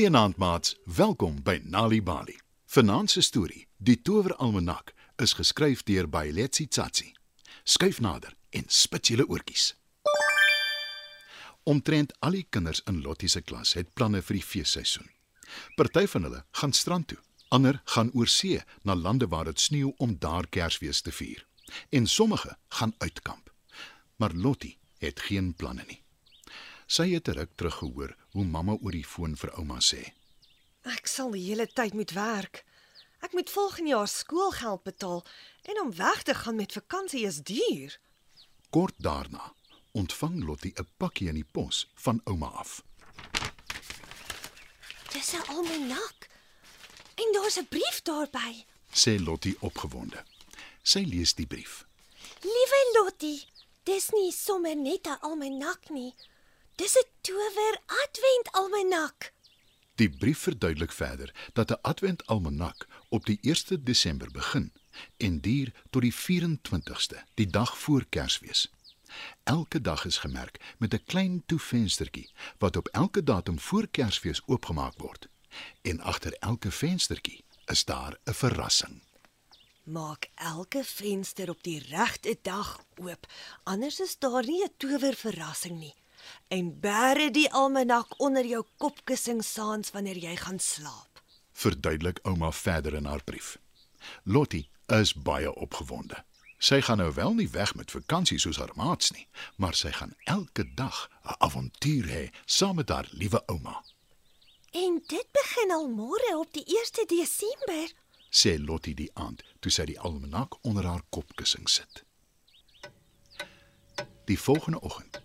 Goeienaand maats, welkom by Nali Bali. Se storie, Die Toweralmanak, is geskryf deur Bailetsi Tsatsi. Skuif nader en spit julle oortjies. Omtrent al die kinders in Lottie se klas het planne vir die feesseisoen. Party van hulle gaan strand toe, ander gaan oor see na lande waar dit sneeu om daar Kersfees te vier. En sommige gaan uitkamp. Maar Lottie het geen planne nie. Sy het terug teruggehoor hoe mamma oor die foon vir ouma sê. Ek sal die hele tyd moet werk. Ek moet volgende jaar skoolgeld betaal en om weg te gaan met vakansie is duur. Kort daarna ontvang Lottie 'n pakkie in die pos van ouma af. Dis 'n almanak. En daar's 'n brief daarby. Sê Lottie opgewonde. Sy lees die brief. Liewe Lottie, dis nie sommer net 'n almanak nie. Dis 'n tower advent almanak. Die brief verduidelik verder dat 'n adventalmanak op die 1 Desember begin en duur tot die 24ste, die dag voor Kersfees. Elke dag is gemerk met 'n klein toevenstertjie wat op elke datum voor Kersfees oopgemaak word. En agter elke venstertjie is daar 'n verrassing. Maak elke venster op die regte dag oop, anders is daar nie 'n towerverrassing nie. En bære die almanak onder jou kopkussing saans wanneer jy gaan slaap. Verduidelik ouma verder in haar brief. Lottie is baie opgewonde. Sy gaan nou wel nie weg met vakansie soos haar maats nie, maar sy gaan elke dag 'n avontuur hê saam met haar liewe ouma. En dit begin al môre op die 1 Desember. sê Lottie die aand toe sy die almanak onder haar kopkussing sit. Die volgende oggend,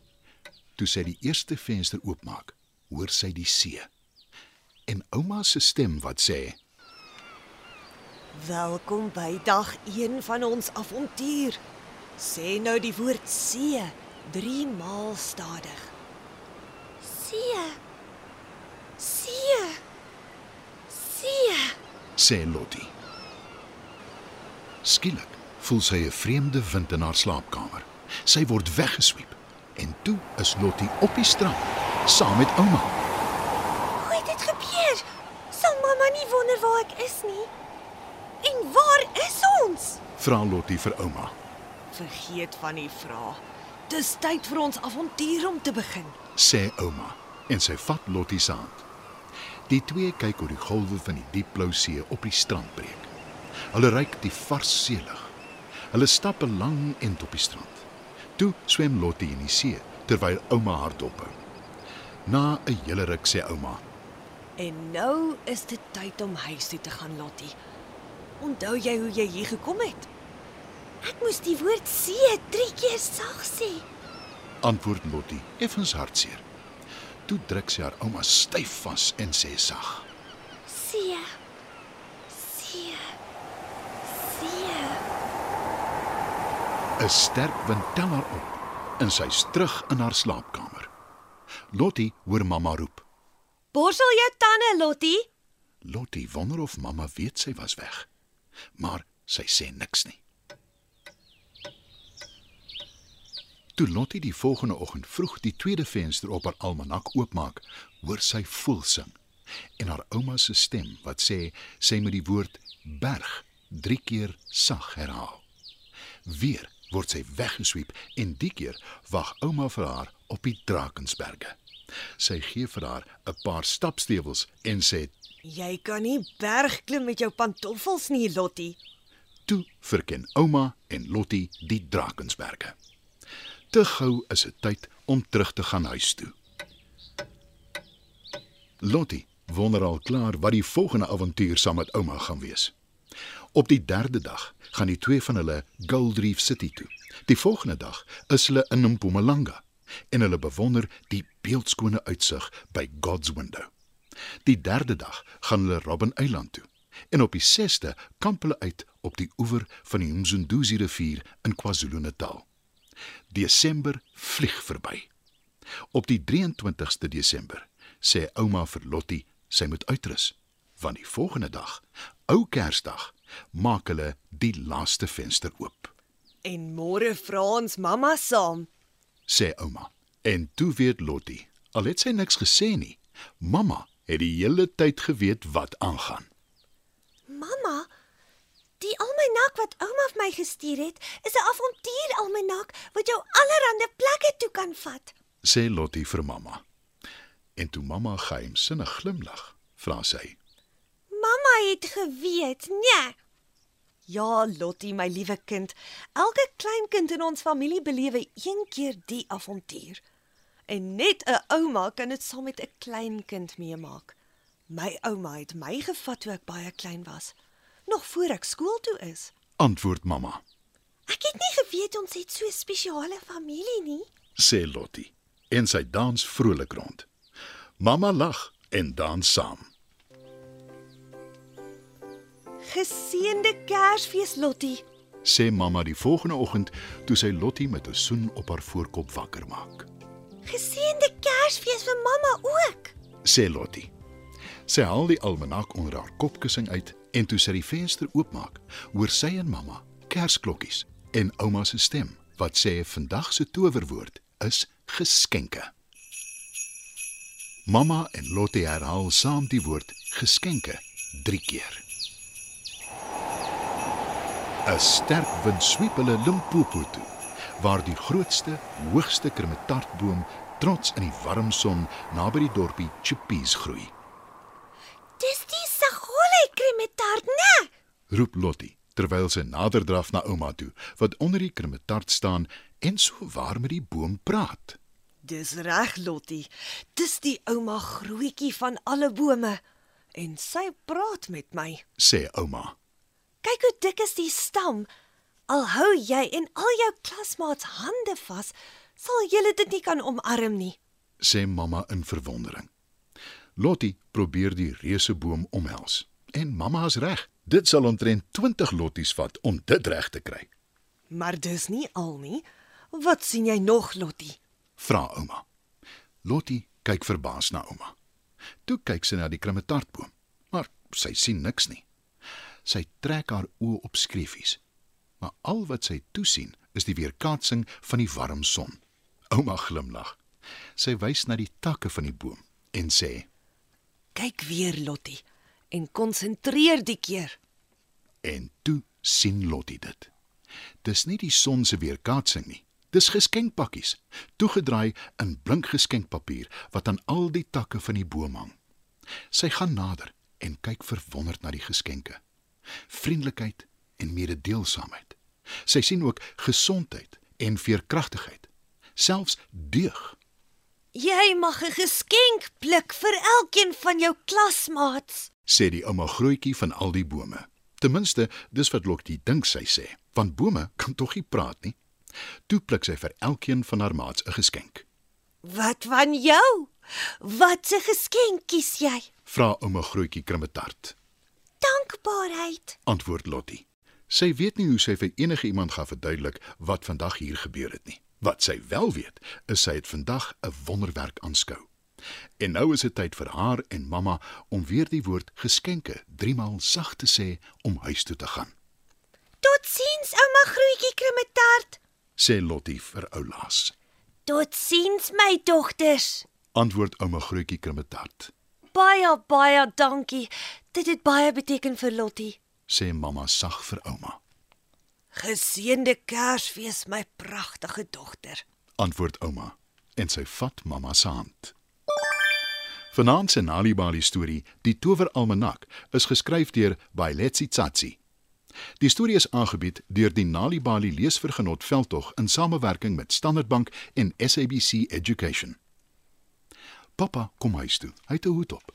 toe sy die eerste venster oopmaak, hoor sy die see. En ouma se stem wat sê: Welkom by dag 1 van ons avontuur. Sê nou die woord see 3 maal stadig. See. See. See. sê Lottie. Skielik voel sy 'n vreemde wind in haar slaapkamer. Sy word weggesweep en toe is Lottie op die strand saam met ouma. Hoe het dit gebeur? Sal mamma nie wonder waar ek is nie? En waar is ons? Vra Lottie vir ouma. Vergeet van die vrae. Dis tyd vir ons avontuur om te begin. sê ouma en sy vat Lottie se hand. Die twee kyk oor die golwe van die diep blou see op die strand breek. Hulle ruik die vars seelug. Hulle stap 'n lang end op die strand. Toe swem Lottie in die see terwyl ouma haar dophou. Na 'n hele ruk sê ouma: En nou is dit tyd om huis toe te gaan, Lottie. Onthou jy hoe jy hier gekom het? Ek moes die woord see 3 keer sag sê. Antwoord Lottie effens hartseer. Toe druk sy haar ouma styf vas en sê sag: See. See. See. 'n Sterk wind tel haar op en sy's terug in haar slaapkamer. Lottie hoor mamma roep. Borsel jou tande, Lottie. Lottie wonder of mamma weet sy was weg. Maar sy sê niks nie. Toe Lottie die volgende oggend vroeg die tweede venster op haar almanak oopmaak, hoor sy voel sing en haar ouma se stem wat sê sy moet die woord berg 3 keer sag herhaal. Weer word sy weggesweep en die keer wag ouma vir haar op die Drakensberge. Sy gee vir haar 'n paar stapstewels en sê Jy kan nie bergklim met jou pantoffels nie, Lottie. Toe verken ouma en Lottie die Drakensberge. Te gou is dit tyd om terug te gaan huis toe. Lottie wonder al klaar wat die volgende avontuur saam met ouma gaan wees. Op die derde dag gaan die twee van hulle Gold Reef City toe. Die volgende dag is hulle in Mpumalanga en hulle bewonder die beeldskone uitsig by God's Window. Die derde dag gaan hulle Robben Eiland toe en op die 6ste kamp hulle uit op die oewer van die Mzunduzi rivier in KwaZulu-Natal. Desember vlieg verby. Op die 23ste Desember sê ouma vir Lottie sy moet uitrus, want die volgende dag, ou Kersdag, maak hulle die laaste venster oop, En môre vra ons mamma saam. sê ouma. En toe weet Lottie, al het sy niks gesê nie, mamma het die hele tyd geweet wat aangaan. Mamma, die almanak wat ouma vir my gestuur het, is 'n avontuur almanak wat jou allerlei plekke toe kan vat. sê Lottie vir mamma. En toe mamma geheimsinnig glimlag, vra sy: Mamma het geweet, nee. Ja, Lottie, my liewe kind. Elke klein kind in ons familie belewe een keer die avontuur. En net 'n ouma kan dit saam met 'n klein kind meemaak. My ouma het my gevat toe ek baie klein was, nog voor ek skool toe is. Antwoord mamma, Ek het nie geweet ons het so 'n spesiale familie nie. sê Lottie. En sy dans vrolik rond. Mamma lag en dans saam. Geseënde Kersfees, Lottie. Sê mamma die volgende oggend toe sy Lottie met 'n soen op haar voorkop wakker maak. Geseënde Kersfees vir mamma ook. Sê Lottie. Sy haal die almanak onder haar kopkussing uit en toe sy die venster oopmaak, hoor sy en mamma kersklokkies en ouma se stem wat sê vandag se towerwoord is geskenke. Mamma en Lottie herhaal saam die woord geskenke 3 keer. 'n Sterk wind sweep hulle Limpopo toe, waar die grootste, hoogste krummetartboom trots in die warm son naby die dorpie Chippies groei. Dis die Sagole kremetart, né? roep Lottie terwyl sy nader draf na ouma toe wat onder die krummetart staan en so waar met die boom praat. Dis reg, Lottie. Dis die ouma grootjie van alle bome en sy praat met my. sê ouma. Kyk hoe dik is die stam. Al hou jy en al jou klasmaats hande vas, sal julle dit nie kan omarm nie. sê mamma in verwondering. Lottie probeer die reuseboom omhels en mamma is reg. Dit sal omtrent 20 lotties vat om dit reg te kry. Maar dis nie al nie. Wat sien jy nog, Lottie? Vra ouma. Lottie kyk verbaas na ouma. Toe kyk sy na die krummetartboom, maar sy sien niks nie. Sy trek haar oë op skreefies. Maar al wat sy toesien is die weerkaatsing van die warm son. Ouma glimlag. Sy wys na die takke van die boom en sê: Kyk weer, Lottie, en konsentreer die keer. En toe sien Lottie dit. Dis nie die son se weerkaatsing nie. Dis geskenkpakkies, toegedraai in blink geskenkpapier wat aan al die takke van die boom hang. Sy gaan nader en kyk verwonderd na die geskenke. Vriendelikheid en mededeelsaamheid. Sy sien ook gesondheid en veerkragtigheid, selfs deug. Jy mag 'n geskenk pluk vir elkeen van jou klasmaats. sê die ouma grootjie van al die bome. Ten minste, dis wat Lokkie dink sy sê, want bome kan tog nie praat nie. Toe pluk sy vir elkeen van haar maats 'n geskenk. Wat van jou? Wat 'n geskenk kies jy? Vra ouma grootjie Krimmetart. Dankbaarheid. Antwoord Lottie. Sy weet nie hoe sy vir enige iemand gaan verduidelik wat vandag hier gebeur het nie. Wat sy wel weet, is sy het vandag 'n wonderwerk aanskou. En nou is dit tyd vir haar en mamma om weer die woord geskenke driemaal sag te sê om huis toe te gaan. Totsiens, ouma grootjie kremetart. Sê Lottie vir oulaas. Totsiens my dogters. Antwoord ouma grootjie Krimmetart. Baie baie dankie. Dit het baie beteken vir Lottie. Sê mamma sag vir ouma. Geseënde Kersfees, my pragtige dogter. Antwoord ouma en sy vat mamma se hand. Vanaand se Nalibali storie, Die Toweralmanak, is geskryf deur Bailetsi Tsatsi. Die storie is aangebied deur die Nalibali Leesvergenot Veldtog in samewerking met Standard Bank en SABC Education. Pappa kom huis toe. Hy het 'n hoed op.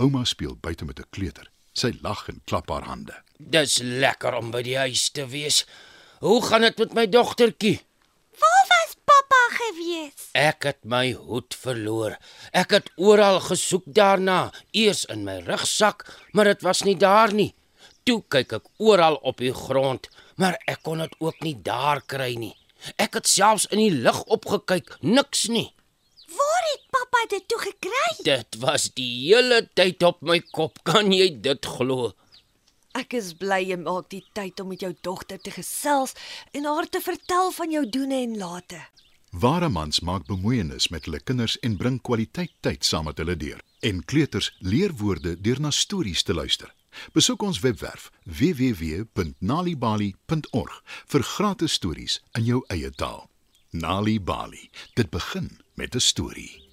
Ouma speel buite met 'n kleuter. Sy lag en klap haar hande. Dis lekker om by die huis te wees. Hoe gaan dit met my dogtertjie? Waar was pappa gewees? Ek het my hoed verloor. Ek het oral gesoek daarna, eers in my rugsak, maar dit was nie daar nie. Toe kyk ek oral op die grond, maar ek kon dit ook nie daar kry nie. Ek het selfs in die lug opgekyk, niks nie. Pappa dit toe gekry? Dit was die hele tyd op my kop, kan jy dit glo? Ek is bly jy maak die tyd om met jou dogter te gesels en haar te vertel van jou doene en late. Ware mans maak bemoeienis met hulle kinders en bring kwaliteit tyd saam met hulle deur. En kleuters leer woorde deur na stories te luister. Besoek ons webwerf www.nalibali.org vir gratis stories in jou eie taal. Nali Bali. Dit begin met 'n storie.